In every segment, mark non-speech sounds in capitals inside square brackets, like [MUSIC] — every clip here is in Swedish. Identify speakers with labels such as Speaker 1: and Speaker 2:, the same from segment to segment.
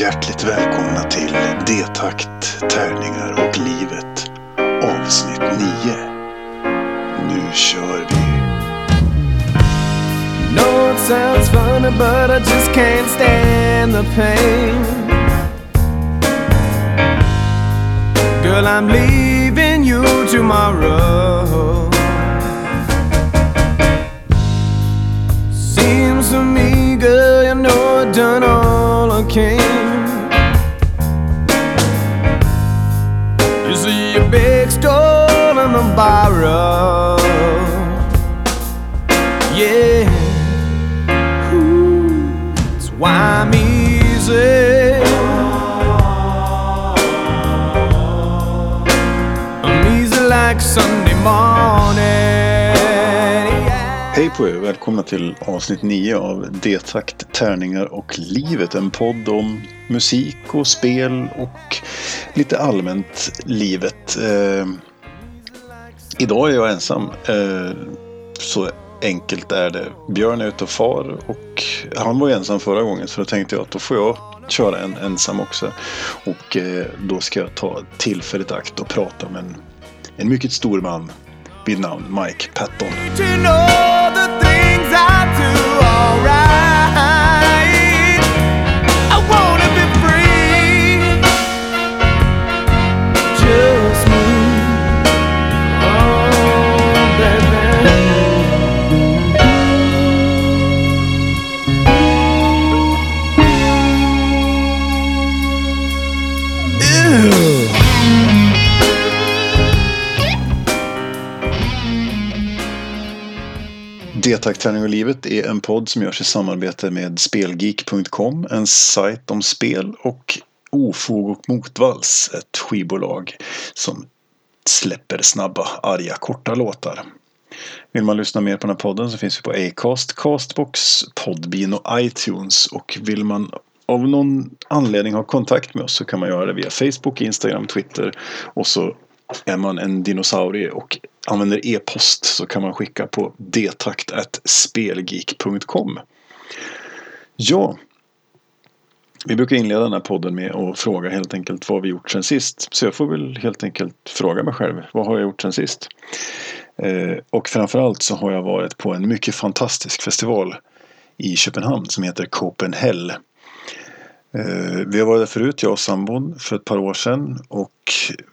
Speaker 1: hjärtligt välkomna till D-takt, tärningar och livet avsnitt 9. Nu kör vi!
Speaker 2: No, it sounds funny, but I just can't stand the pain. Girl, I'm leaving you tomorrow. Seems to me, girl, you know I've done all I can. Big store in the borrow. Yeah. That's why I'm easy. I'm easy like Sunday morning.
Speaker 1: Hej på er! Välkomna till avsnitt 9 av D-takt, tärningar och livet. En podd om musik och spel och lite allmänt livet. Eh, idag är jag ensam. Eh, så enkelt är det. Björn är ute och far och han var ju ensam förra gången så då tänkte jag att då får jag köra en ensam också. Och eh, då ska jag ta tillfället i akt och prata med en, en mycket stor man vid namn Mike Patton. D-takt, träning och livet är en podd som görs i samarbete med Spelgeek.com, en sajt om spel och Ofog och Motvalls, ett skivbolag som släpper snabba, arga, korta låtar. Vill man lyssna mer på den här podden så finns vi på Acast, Castbox, Podbean och iTunes. Och vill man av någon anledning ha kontakt med oss så kan man göra det via Facebook, Instagram, Twitter. Och så är man en dinosaurie och använder e-post så kan man skicka på detakt.spelgeek.com. Ja, vi brukar inleda den här podden med att fråga helt enkelt vad vi gjort sen sist. Så jag får väl helt enkelt fråga mig själv. Vad har jag gjort sen sist? Eh, och framförallt så har jag varit på en mycket fantastisk festival i Köpenhamn som heter Copenhagen Eh, vi har varit där förut, jag och sambon, för ett par år sedan och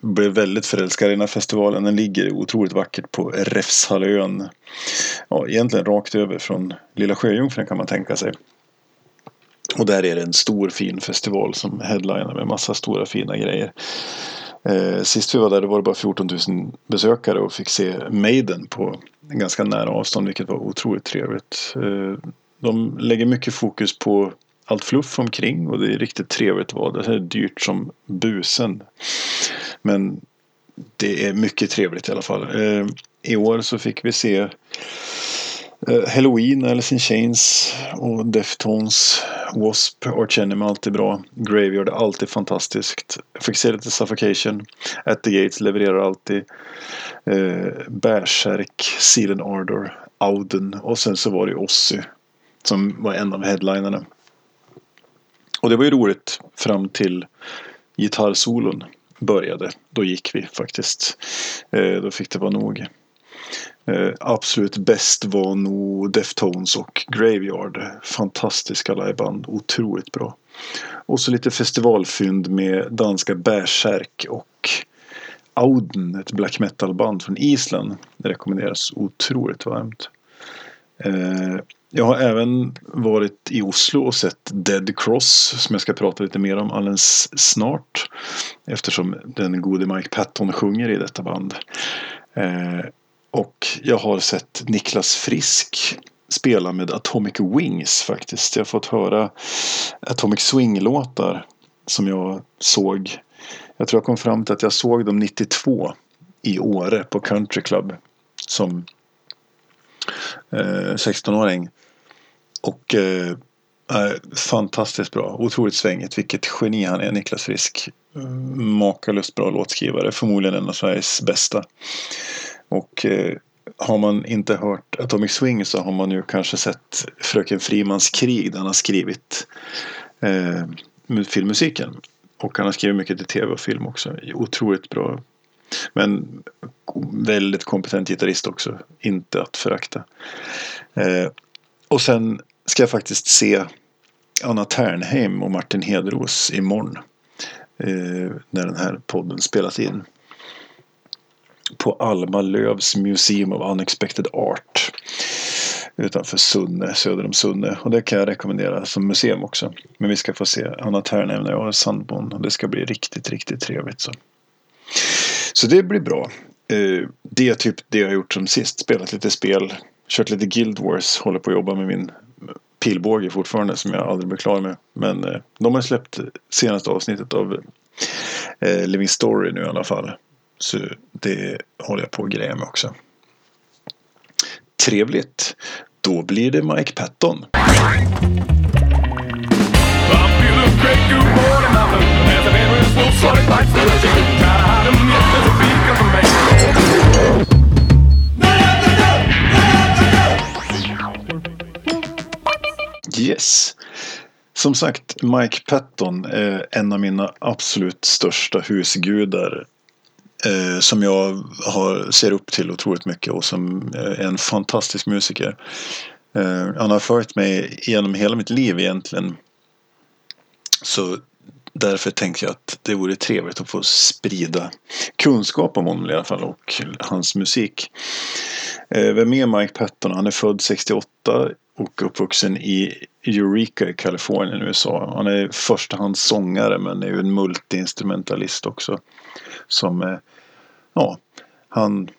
Speaker 1: blev väldigt förälskade i den här festivalen. Den ligger otroligt vackert på Räfshallön. Ja, egentligen rakt över från Lilla Sjöjungfrun kan man tänka sig. Och där är det en stor fin festival som headliner med massa stora fina grejer. Eh, sist vi var där var det bara 14 000 besökare och fick se Maiden på ganska nära avstånd vilket var otroligt trevligt. Eh, de lägger mycket fokus på allt fluff omkring och det är riktigt trevligt att vara där. Det är dyrt som busen. Men det är mycket trevligt i alla fall. Eh, I år så fick vi se eh, Halloween, Alice in Chains och Deftones. W.A.S.P. Arch Enemy alltid bra. Graveyard är alltid fantastiskt. Jag fick se lite Suffocation. At the Gates levererar alltid. Eh, Bärsärk, Sealand Ardor, Auden och sen så var det Ozzy som var en av headlinerna. Och det var ju roligt fram till gitarrsolon började. Då gick vi faktiskt. Eh, då fick det vara nog. Eh, absolut bäst var nog Deftones och Graveyard. Fantastiska liveband. Otroligt bra. Och så lite festivalfynd med danska Bärsärk och Auden, ett black metal-band från Island. Det rekommenderas otroligt varmt. Eh, jag har även varit i Oslo och sett Dead Cross som jag ska prata lite mer om alldeles snart. Eftersom den gode Mike Patton sjunger i detta band. Eh, och jag har sett Niklas Frisk spela med Atomic Wings faktiskt. Jag har fått höra Atomic Swing-låtar som jag såg. Jag tror jag kom fram till att jag såg dem 92 i Åre på Country Club. Som eh, 16-åring. Och eh, är fantastiskt bra. Otroligt svängigt. Vilket geni han är, Niklas Frisk. Makalöst bra låtskrivare. Förmodligen en av Sveriges bästa. Och eh, har man inte hört Atomic Swing så har man ju kanske sett Fröken Frimans krig där han har skrivit eh, filmmusiken. Och han har skrivit mycket till tv och film också. Otroligt bra. Men väldigt kompetent gitarrist också. Inte att förakta. Eh, och sen ska jag faktiskt se Anna Ternheim och Martin Hedros imorgon. Eh, när den här podden spelas in. På Alma Lövs Museum of Unexpected Art. Utanför Sunne, söder om Sunne. Och det kan jag rekommendera som museum också. Men vi ska få se Anna Ternheim när jag har sandbon. Och det ska bli riktigt, riktigt trevligt. Så, så det blir bra. Eh, det är typ det jag har gjort som sist. Spelat lite spel. Kört lite Guild Wars. Håller på att jobba med min pilbåge fortfarande som jag aldrig blir klar med. Men eh, de har släppt senaste avsnittet av eh, Living Story nu i alla fall. Så det håller jag på att greja med också. Trevligt. Då blir det Mike Patton. Yes. Som sagt, Mike Patton är en av mina absolut största husgudar. Eh, som jag har, ser upp till otroligt mycket och som är en fantastisk musiker. Eh, han har följt mig genom hela mitt liv egentligen. Så därför tänkte jag att det vore trevligt att få sprida kunskap om honom i alla fall och hans musik. Eh, vem är Mike Patton? Han är född 68 och uppvuxen i Eureka i Kalifornien, USA. Han är förstahands sångare men är ju en multiinstrumentalist också. Som, eh, ja, han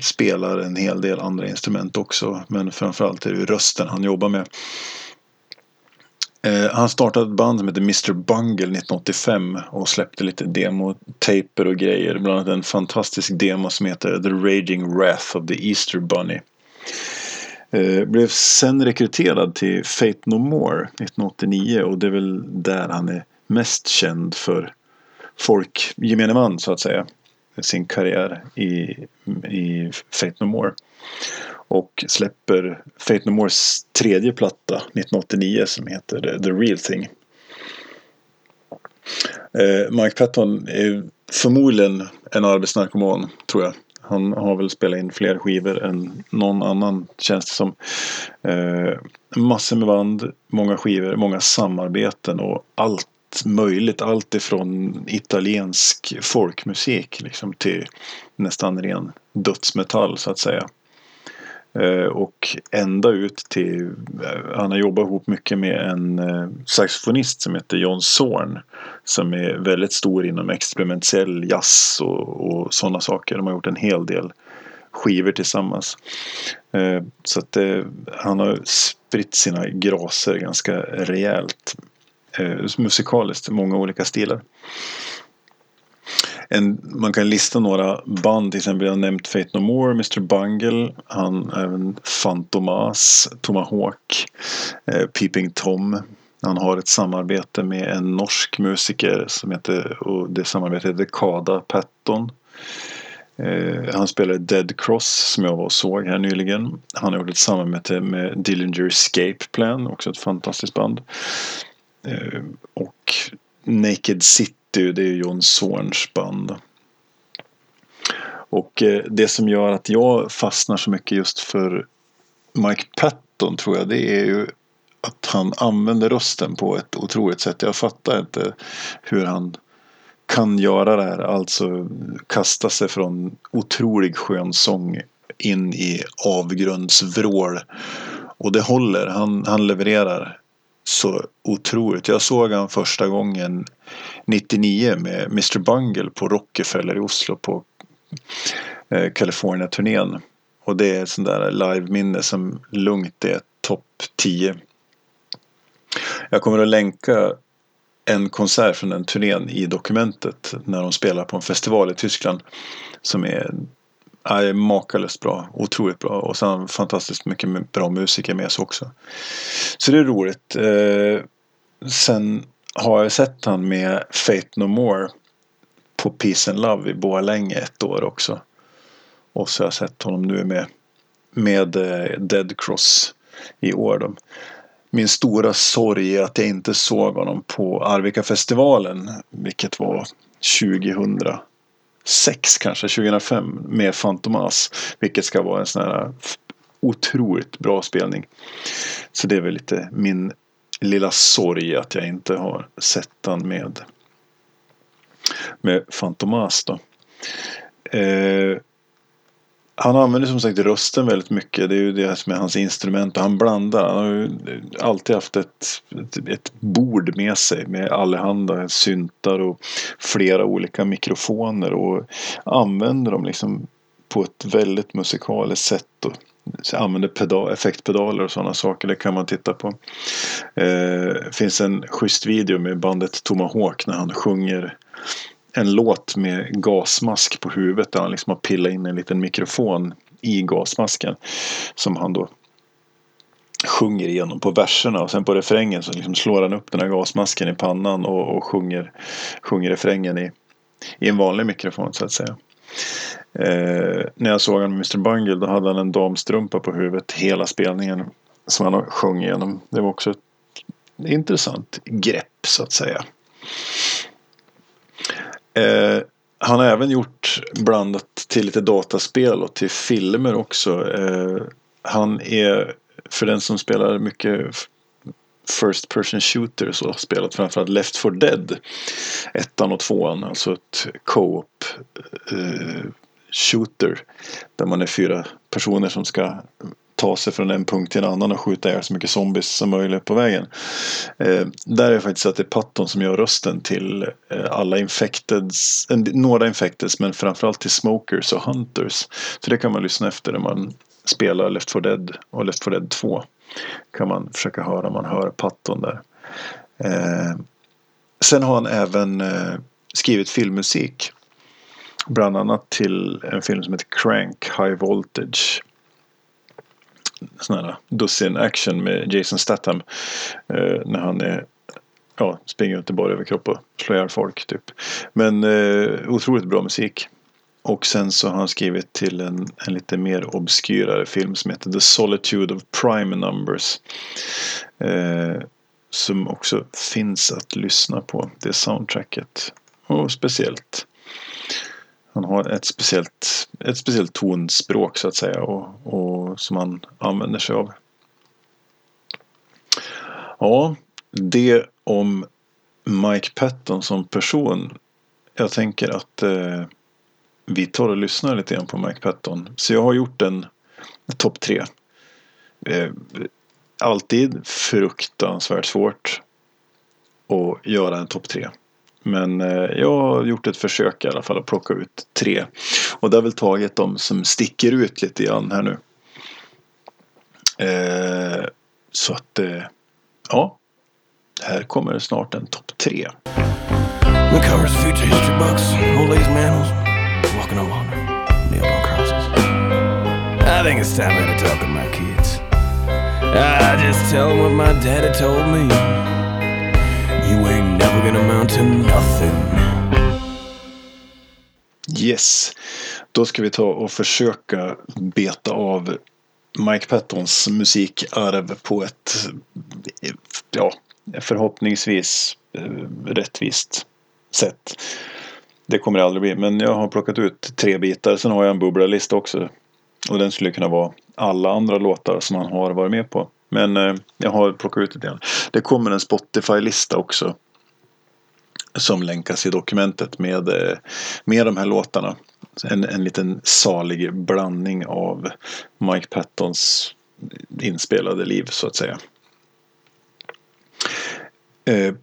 Speaker 1: spelar en hel del andra instrument också. Men framförallt är det ju rösten han jobbar med. Eh, han startade ett band som heter Mr Bungle 1985 och släppte lite demotaper och grejer. Bland annat en fantastisk demo som heter The Raging Wrath of the Easter Bunny. Eh, blev sen rekryterad till Fate No More 1989 och det är väl där han är mest känd för folk, gemene man så att säga. Sin karriär i, i Fate No More. Och släpper Fate No Mores tredje platta 1989 som heter The Real Thing. Eh, Mike Patton är förmodligen en arbetsnarkoman tror jag. Han har väl spelat in fler skivor än någon annan känns det som. Eh, massor med band, många skivor, många samarbeten och allt möjligt. Allt ifrån italiensk folkmusik liksom till nästan ren dödsmetall så att säga. Eh, och ända ut till, eh, han har jobbat ihop mycket med en eh, saxofonist som heter John Zorn. Som är väldigt stor inom experimentell jazz och, och sådana saker. De har gjort en hel del skivor tillsammans. Så att han har spritt sina graser ganska rejält. Musikaliskt, många olika stilar en, man kan lista några band, till exempel jag har nämnt Fate No More, Mr Bungle, han även Fantomas, Tomahawk, eh, Peeping Tom. Han har ett samarbete med en norsk musiker som heter, och det samarbetet heter Kada Patton. Eh, han spelar Dead Cross som jag var och såg här nyligen. Han har gjort ett samarbete med Dillinger Escape Plan, också ett fantastiskt band. Eh, och Naked City det är ju John Zorns band. Och eh, det som gör att jag fastnar så mycket just för Mike Patton tror jag det är ju att han använder rösten på ett otroligt sätt. Jag fattar inte hur han kan göra det här. Alltså kasta sig från otrolig skön sång in i avgrundsvrål. Och det håller. Han, han levererar så otroligt. Jag såg han första gången 99 med Mr Bungle på Rockefeller i Oslo på eh, California-turnén. Och det är ett sånt där live-minne som lugnt är topp 10. Jag kommer att länka en konsert från den turnén i dokumentet när de spelar på en festival i Tyskland. Som är, är makalöst bra, otroligt bra och sen fantastiskt mycket bra musiker med sig också. Så det är roligt. Eh, sen har jag sett han med Fate No More på Peace and Love i Borlänge ett år också. Och så har jag sett honom nu med, med eh, Dead Cross i år. Då. min stora sorg är att jag inte såg honom på Arvika-festivalen. Vilket var 2000. 2006 kanske, 2005 med Fantomas. Vilket ska vara en sån här otroligt bra spelning. Så det är väl lite min lilla sorg att jag inte har sett den med, med Fantomas då. Eh, han använder som sagt rösten väldigt mycket. Det är ju det som är hans instrument. Och han blandar. Han har ju alltid haft ett, ett, ett bord med sig med allehanda syntar och flera olika mikrofoner. Och använder dem liksom på ett väldigt musikaliskt sätt. Och använder pedal, effektpedaler och sådana saker. Det kan man titta på. Det eh, finns en schysst video med bandet Tomahawk när han sjunger en låt med gasmask på huvudet där han liksom har pillat in en liten mikrofon i gasmasken. Som han då sjunger igenom på verserna och sen på refrängen så liksom slår han upp den här gasmasken i pannan och, och sjunger, sjunger refrängen i, i en vanlig mikrofon så att säga. Eh, när jag såg honom med Mr Bungle då hade han en damstrumpa på huvudet hela spelningen som han sjöng igenom. Det var också ett intressant grepp så att säga. Eh, han har även gjort blandat till lite dataspel och till filmer också. Eh, han är, för den som spelar mycket First Person Shooter så har spelat framförallt Left for Dead. Ettan och tvåan, alltså ett co-op eh, shooter. Där man är fyra personer som ska ta sig från en punkt till en annan och skjuta ihjäl så mycket zombies som möjligt på vägen. Eh, där är det faktiskt att det är Patton som gör rösten till eh, alla infecteds, en, några infecteds men framförallt till smokers och hunters. Så det kan man lyssna efter när man spelar Left 4 Dead och Left 4 Dead 2. Kan man försöka höra, man hör Patton där. Eh, sen har han även eh, skrivit filmmusik. Bland annat till en film som heter Crank High Voltage sån här dussin action med Jason Statham. Eh, när han är ja, springer runt i över överkropp och slår ihjäl folk typ. Men eh, otroligt bra musik. Och sen så har han skrivit till en, en lite mer obskyrare film som heter The Solitude of Prime Numbers. Eh, som också finns att lyssna på. Det soundtracket. Och speciellt han har ett speciellt, ett speciellt tonspråk så att säga och, och som han använder sig av. Ja, det om Mike Patton som person. Jag tänker att eh, vi tar och lyssnar lite grann på Mike Patton. Så jag har gjort en topp tre. Eh, alltid fruktansvärt svårt att göra en topp tre. Men eh, jag har gjort ett försök i alla fall att plocka ut tre. Och det har väl tagit de som sticker ut lite grann här nu. Eh, så att, eh, ja. Här kommer det snart en topp tre. The covers future history books, old age manuals, walking on water, nailed on crosses. I think it's time I had to talk to my kids. I just tell them what my daddy told me. You ain't never gonna amount to nothing. Yes, då ska vi ta och försöka beta av Mike Pattons musikarv på ett ja, förhoppningsvis eh, rättvist sätt. Det kommer det aldrig bli, men jag har plockat ut tre bitar. Sen har jag en bubblalista också. Och den skulle kunna vara alla andra låtar som han har varit med på. Men eh, jag har plockat ut det igen. Det kommer en Spotify-lista också. Som länkas i dokumentet med, eh, med de här låtarna. En, en liten salig blandning av Mike Pattons inspelade liv så att säga. Eh,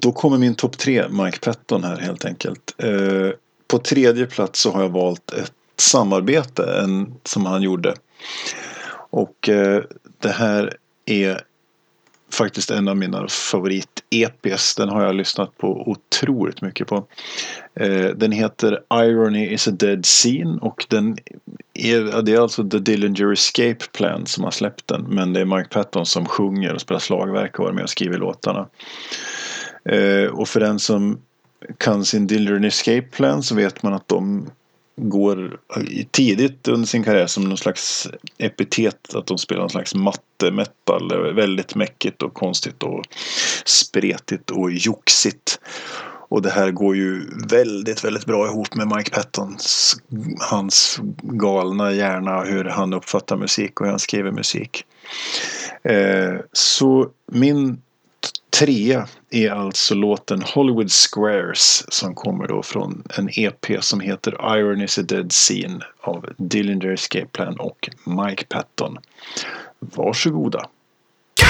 Speaker 1: då kommer min topp tre Mike Patton här helt enkelt. Eh, på tredje plats så har jag valt ett samarbete en, som han gjorde. Och eh, det här är faktiskt en av mina favorit-EPs. Den har jag lyssnat på otroligt mycket på. Eh, den heter Irony is a dead scene och den är, det är alltså The Dillinger Escape Plan som har släppt den. Men det är Mike Patton som sjunger och spelar slagverk och är med och skriver låtarna. Eh, och för den som kan sin Dillinger Escape Plan så vet man att de går tidigt under sin karriär som någon slags epitet att de spelar någon slags matte-metal. Väldigt mäckigt och konstigt och spretigt och joxigt. Och det här går ju väldigt, väldigt bra ihop med Mike Pattons, hans galna hjärna, hur han uppfattar musik och hur han skriver musik. Eh, så min trea är alltså låten Hollywood Squares som kommer då från en EP som heter Iron is a Dead Scene av Dillinger Escape Plan och Mike Patton. Varsågoda. Så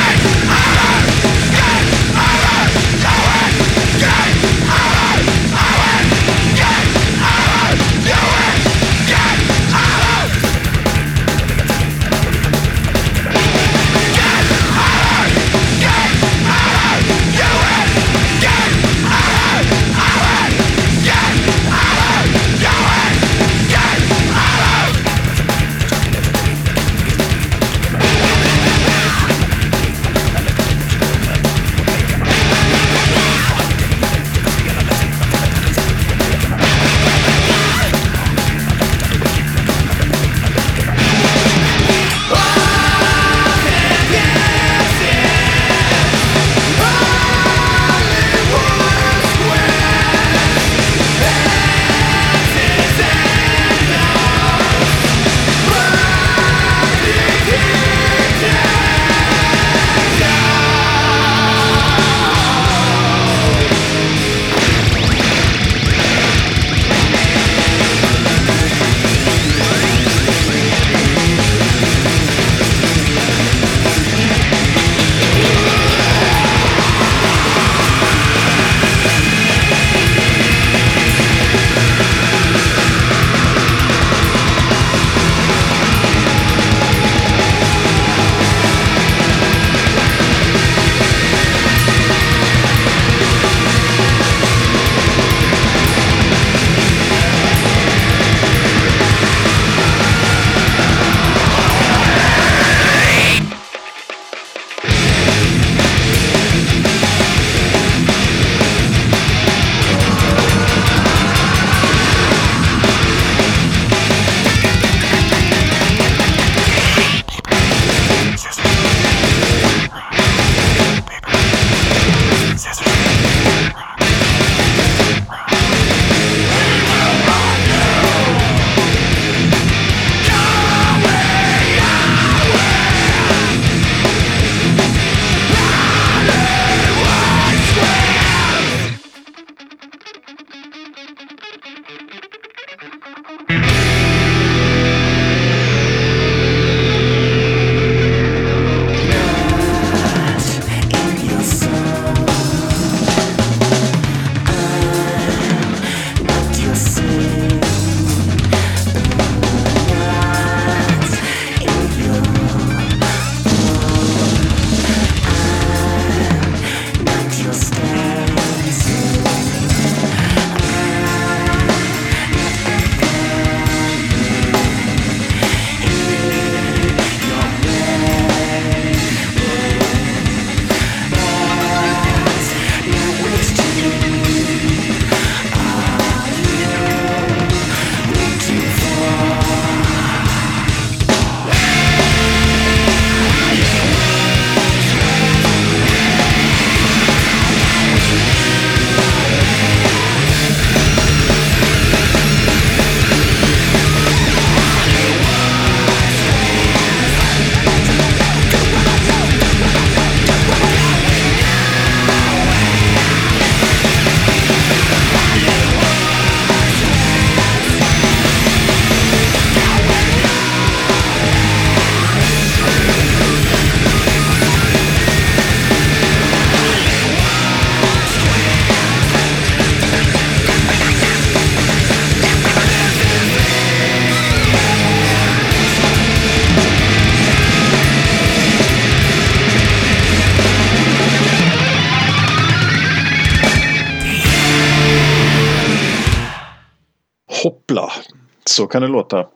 Speaker 1: kan det låta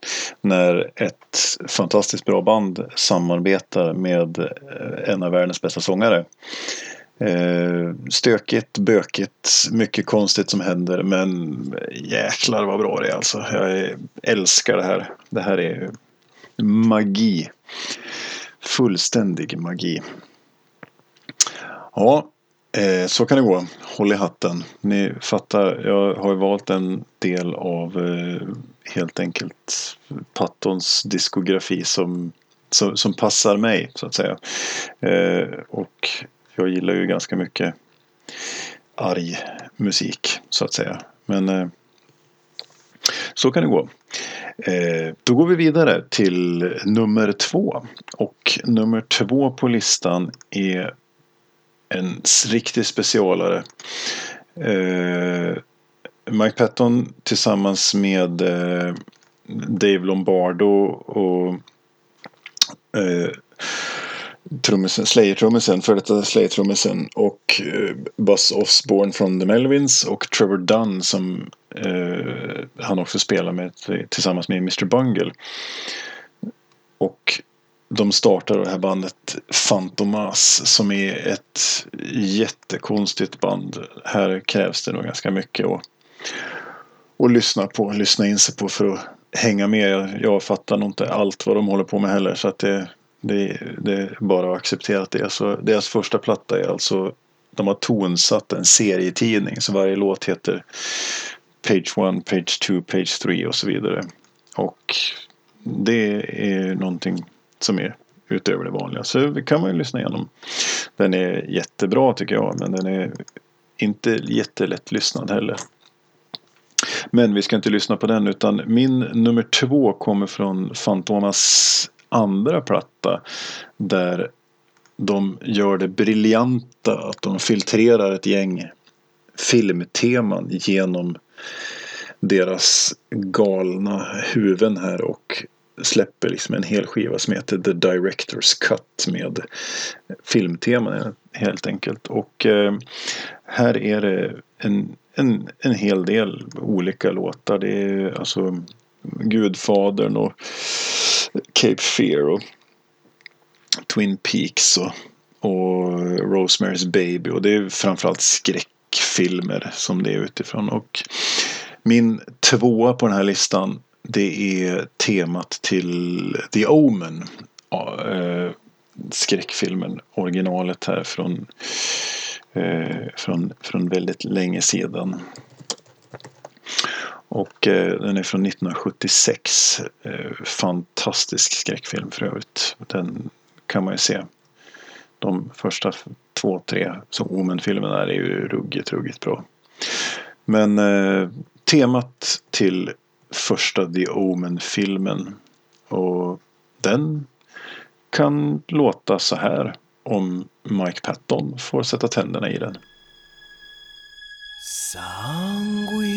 Speaker 1: när ett fantastiskt bra band samarbetar med eh, en av världens bästa sångare. Eh, stökigt, bökigt, mycket konstigt som händer men jäklar vad bra det är alltså. Jag älskar det här. Det här är magi. Fullständig magi. Ja, eh, så kan det gå. Håll i hatten. Ni fattar, jag har valt en del av helt enkelt Pattons diskografi som, som, som, passar mig så att säga. Eh, och jag gillar ju ganska mycket arg musik så att säga. Men eh, så kan det gå. Eh, då går vi vidare till nummer två. Och nummer två på listan är en riktig specialare. Eh, Mike Patton tillsammans med eh, Dave Lombardo och eh, trummisen, Slayer-trummisen, före detta Slayer-trummisen och eh, Buzz Osborne från The Melvins och Trevor Dunn som eh, han också spelar med tillsammans med Mr Bungle. Och de startar det här bandet Fantomas som är ett jättekonstigt band. Här krävs det nog ganska mycket och och lyssna på, lyssna in sig på för att hänga med. Jag, jag fattar nog inte allt vad de håller på med heller så att det, det, det är bara att acceptera att det är så. Deras första platta är alltså de har tonsatt en serietidning så varje låt heter Page 1, Page 2, Page 3 och så vidare. Och det är någonting som är utöver det vanliga. Så det kan man ju lyssna igenom. Den är jättebra tycker jag men den är inte jättelätt lyssnad heller. Men vi ska inte lyssna på den utan min nummer två kommer från Fantomas andra platta. Där de gör det briljanta att de filtrerar ett gäng filmteman genom deras galna huvuden här och släpper liksom en hel skiva som heter The Director's Cut med filmteman helt enkelt. Och eh, här är det en, en, en hel del olika låtar. Det är alltså Gudfadern och Cape Fear och Twin Peaks och, och Rosemary's Baby. Och det är framförallt skräckfilmer som det är utifrån. Och min tvåa på den här listan det är temat till The Omen. Äh, skräckfilmen, originalet här från, Eh, från, från väldigt länge sedan. Och eh, den är från 1976. Eh, fantastisk skräckfilm för övrigt. Den kan man ju se. De första två, tre som Omen-filmerna är ju ruggigt, ruggigt bra. Men eh, temat till första The Omen-filmen och den kan låta så här om Mike Patton får sätta tänderna i den. Sangui.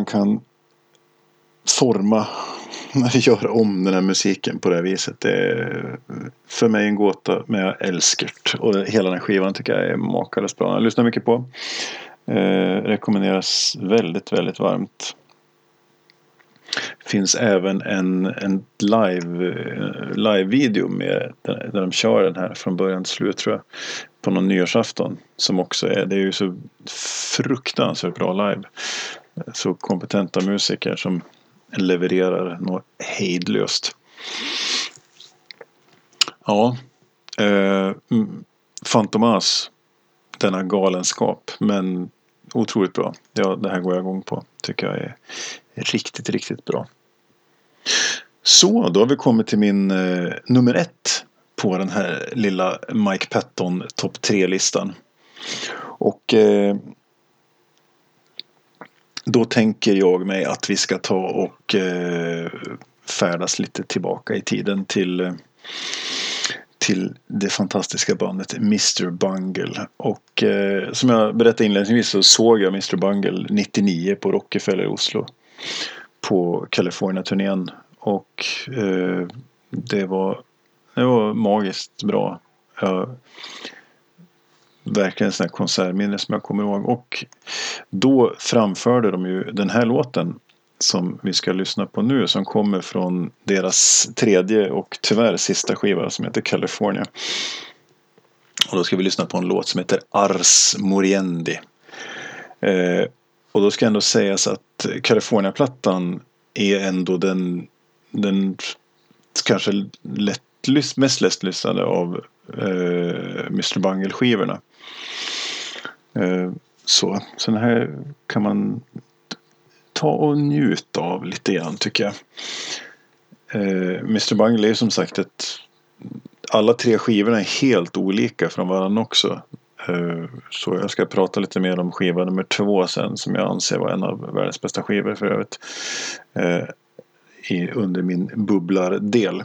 Speaker 1: Man kan forma, [LAUGHS] göra om den här musiken på det här viset. Det är för mig en gåta, men jag älskar det. Och hela den här skivan tycker jag är makalöst bra. Jag lyssnar mycket på. Eh, rekommenderas väldigt, väldigt varmt. Finns även en, en live, eh, live-video med, där, där de kör den här från början till slut tror jag. På någon nyårsafton. Som också är, det är ju så fruktansvärt bra live. Så kompetenta musiker som levererar något hejdlöst. Ja. Eh, Fantomas. Denna galenskap. Men otroligt bra. Ja, det här går jag igång på. Tycker jag är riktigt, riktigt bra. Så, då har vi kommit till min eh, nummer ett på den här lilla Mike Patton topp 3-listan. Och eh, då tänker jag mig att vi ska ta och eh, färdas lite tillbaka i tiden till eh, till det fantastiska bandet Mr Bungle. Och eh, som jag berättade inledningsvis så såg jag Mr Bungle 99 på Rockefeller i Oslo. På California-turnén. Och eh, det, var, det var magiskt bra. Jag, verkligen sådana konsertminne som jag kommer ihåg. Och då framförde de ju den här låten som vi ska lyssna på nu som kommer från deras tredje och tyvärr sista skiva som heter California. Och då ska vi lyssna på en låt som heter Ars Moriendi. Eh, och då ska ändå sägas att California-plattan är ändå den, den kanske lätt, mest lättlyssnade av eh, Mr Bungle-skivorna. Eh, så, så den här kan man ta och njuta av lite grann tycker jag. Eh, Mr Bungle är som sagt ett alla tre skivorna är helt olika från varandra också. Eh, så jag ska prata lite mer om skiva nummer två sen som jag anser var en av världens bästa skivor för övrigt. Under min bubblardel.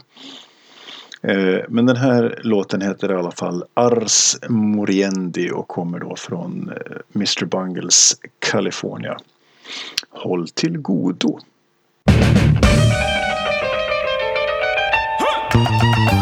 Speaker 1: Eh, men den här låten heter i alla fall Ars Moriendi och kommer då från eh, Mr Bungles California. Håll till godo! Huh!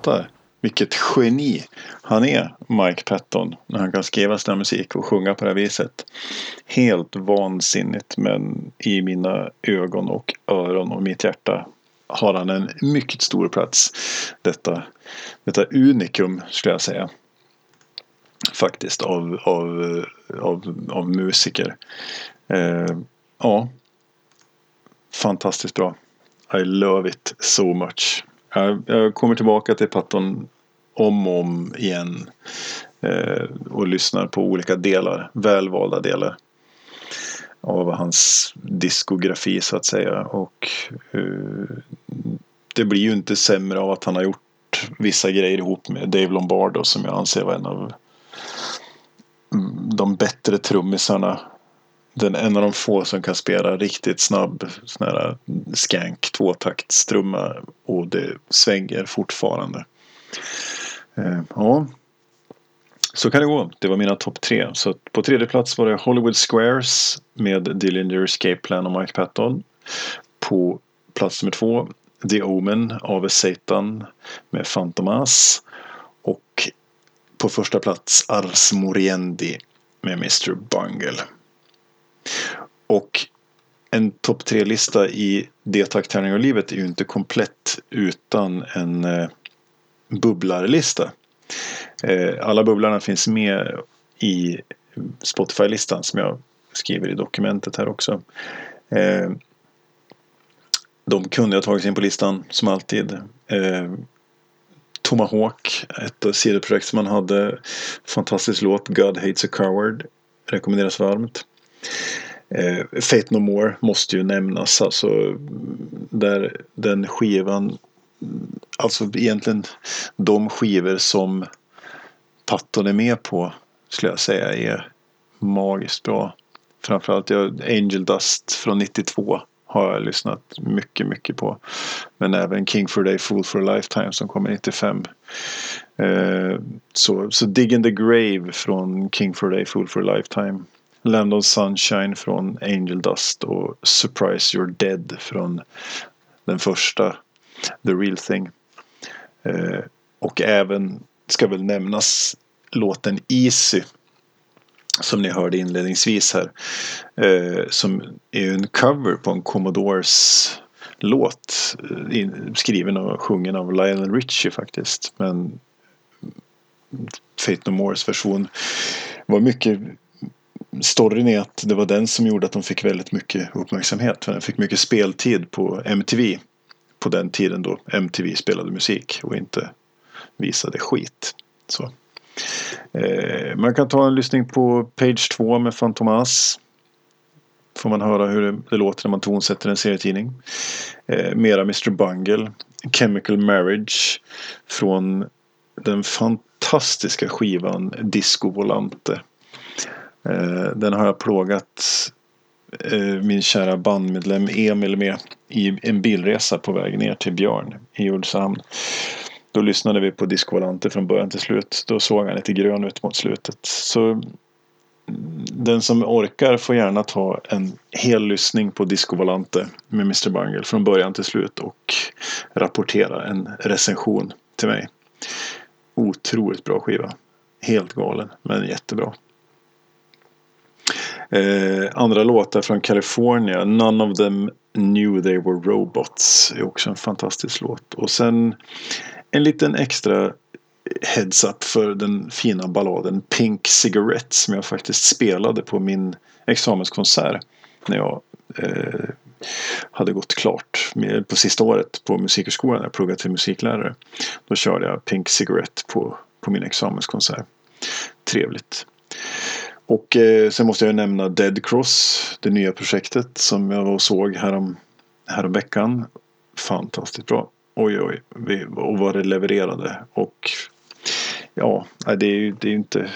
Speaker 1: Fattar. Vilket geni han är, Mike Patton, när han kan skriva sån här musik och sjunga på det här viset. Helt vansinnigt, men i mina ögon och öron och mitt hjärta har han en mycket stor plats. Detta, detta unikum, skulle jag säga. Faktiskt, av, av, av, av musiker. Eh, ja, fantastiskt bra. I love it so much. Jag, jag kommer tillbaka till Patton om och om igen. Eh, och lyssnar på olika delar, välvalda delar. Av hans diskografi så att säga. Och eh, det blir ju inte sämre av att han har gjort vissa grejer ihop med Dave Lombardo som jag anser var en av mm, de bättre trummisarna den, en av de få som kan spela riktigt snabb sån här skank tvåtaktstrumma och det svänger fortfarande. Eh, ja, så kan det gå. Det var mina topp tre. Så på tredje plats var det Hollywood Squares med Dillinger Escape Plan och Mike Patton. På plats nummer två The Omen av Satan med Fantomas. Och på första plats Ars Moriendi med Mr. Bungle. Och en topp tre-lista i D-takt tärning och livet är ju inte komplett utan en eh, bubblarlista. Eh, alla bubblarna finns med i Spotify-listan som jag skriver i dokumentet här också. Eh, de kunde ha tagits in på listan som alltid. Eh, Tomahawk, ett sidoprojekt som man hade. Fantastisk låt, God Hates a Coward. Rekommenderas varmt. Eh, Fate No More måste ju nämnas. Alltså, där den skivan. Alltså egentligen de skivor som Patton är med på. Skulle jag säga är magiskt bra. Framförallt jag, Angel Dust från 92 har jag lyssnat mycket, mycket på. Men även King for a Day, Fool for a Lifetime som kommer 95. Eh, så, så Dig in the Grave från King for a Day, Fool for a Lifetime. Land of Sunshine från Angel Dust och Surprise You're Dead från den första The Real Thing. Eh, och även, ska väl nämnas, låten Easy som ni hörde inledningsvis här. Eh, som är en cover på en Commodores låt. Eh, skriven och sjungen av Lionel Richie faktiskt. Men Fate No Mores version var mycket storyn är att det var den som gjorde att de fick väldigt mycket uppmärksamhet. För den fick mycket speltid på MTV. På den tiden då MTV spelade musik och inte visade skit. Så. Eh, man kan ta en lyssning på Page 2 med Fantomas. Får man höra hur det, det låter när man tonsätter en serietidning. Eh, mera Mr Bungle. Chemical Marriage. Från den fantastiska skivan Disco Volante. Eh, den har jag plågat eh, min kära bandmedlem Emil med i en bilresa på väg ner till Björn i Ulricehamn. Då lyssnade vi på Disco Volante från början till slut. Då såg han lite grön ut mot slutet. Så mm, den som orkar får gärna ta en hel lyssning på Disco Volante med Mr Bungle från början till slut och rapportera en recension till mig. Otroligt bra skiva. Helt galen, men jättebra. Eh, andra låtar från California. None of them knew they were robots. är också en fantastisk låt. Och sen en liten extra heads up för den fina balladen Pink Cigarette som jag faktiskt spelade på min examenskonsert när jag eh, hade gått klart med, på sista året på musikhögskolan jag pluggade till musiklärare. Då körde jag Pink Cigarette på, på min examenskonsert. Trevligt. Och eh, sen måste jag nämna Dead Cross, det nya projektet som jag var och såg härom, härom veckan. Fantastiskt bra. Oj, oj, och vad det levererade. Och ja, det är ju det är inte...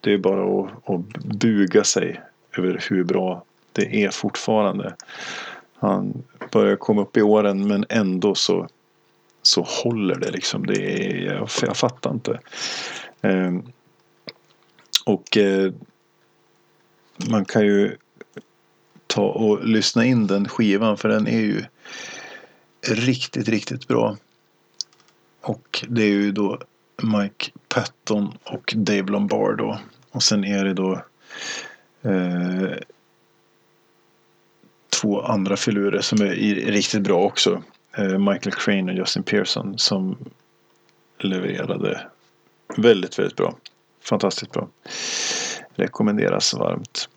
Speaker 1: Det är bara att, att buga sig över hur bra det är fortfarande. Han börjar komma upp i åren men ändå så, så håller det liksom. Det är, jag, jag fattar inte. Eh, och eh, man kan ju ta och lyssna in den skivan för den är ju riktigt, riktigt bra. Och det är ju då Mike Patton och Dave Lombardo. Och sen är det då eh, två andra filurer som är riktigt bra också. Eh, Michael Crane och Justin Pearson som levererade väldigt, väldigt bra. Fantastiskt bra. Rekommenderas varmt.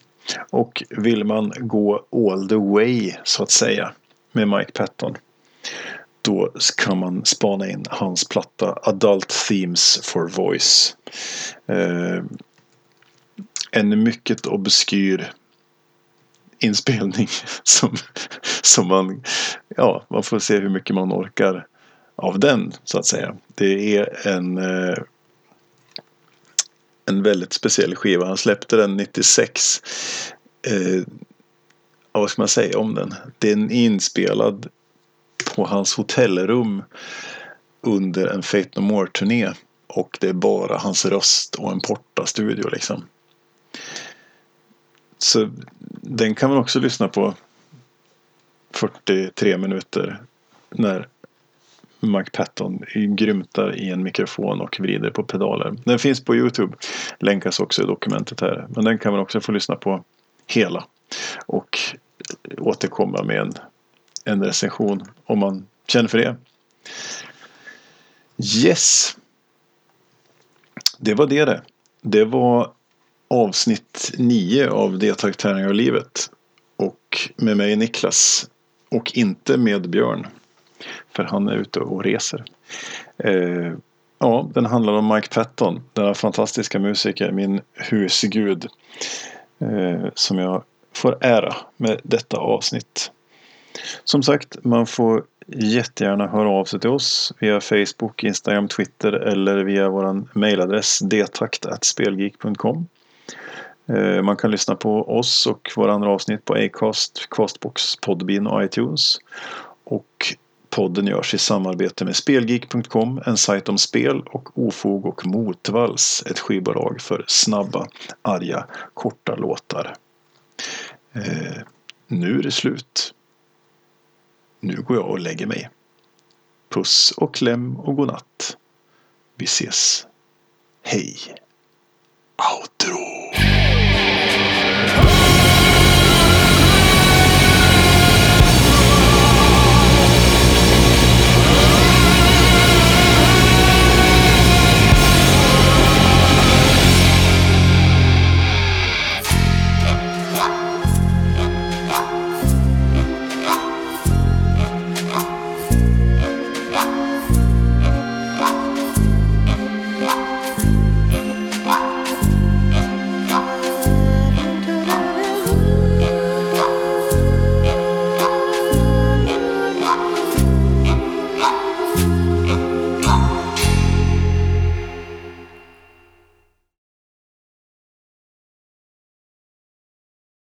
Speaker 1: Och vill man gå all the way så att säga med Mike Patton då kan man spana in hans platta Adult Themes for Voice. Eh, en mycket obskyr inspelning [LAUGHS] som, som man, ja, man får se hur mycket man orkar av den så att säga. Det är en eh, en väldigt speciell skiva. Han släppte den 96. Eh, vad ska man säga om den? Den är inspelad på hans hotellrum under en Fate No More-turné. Och det är bara hans röst och en portastudio. liksom. Så den kan man också lyssna på 43 minuter när Mike Patton grymtar i en mikrofon och vrider på pedaler. Den finns på Youtube. Länkas också i dokumentet här. Men den kan man också få lyssna på hela. Och återkomma med en, en recension om man känner för det. Yes. Det var det det. Det var avsnitt 9 av Deltagtärningar och livet. Och med mig Niklas. Och inte med Björn. För han är ute och reser. Eh, ja, den handlar om Mike Patton. Denna fantastiska musiker. Min husgud. Eh, som jag får ära med detta avsnitt. Som sagt, man får jättegärna höra av sig till oss via Facebook, Instagram, Twitter eller via vår mejladress detakt.spelgeek.com. Eh, man kan lyssna på oss och våra andra avsnitt på Acast, Castbox, Podbean och iTunes. Och podden görs i samarbete med Spelgeek.com, en sajt om spel och ofog och motvalls, ett skivbolag för snabba, arga, korta låtar. Eh, nu är det slut. Nu går jag och lägger mig. Puss och kläm och godnatt. Vi ses. Hej. Outro!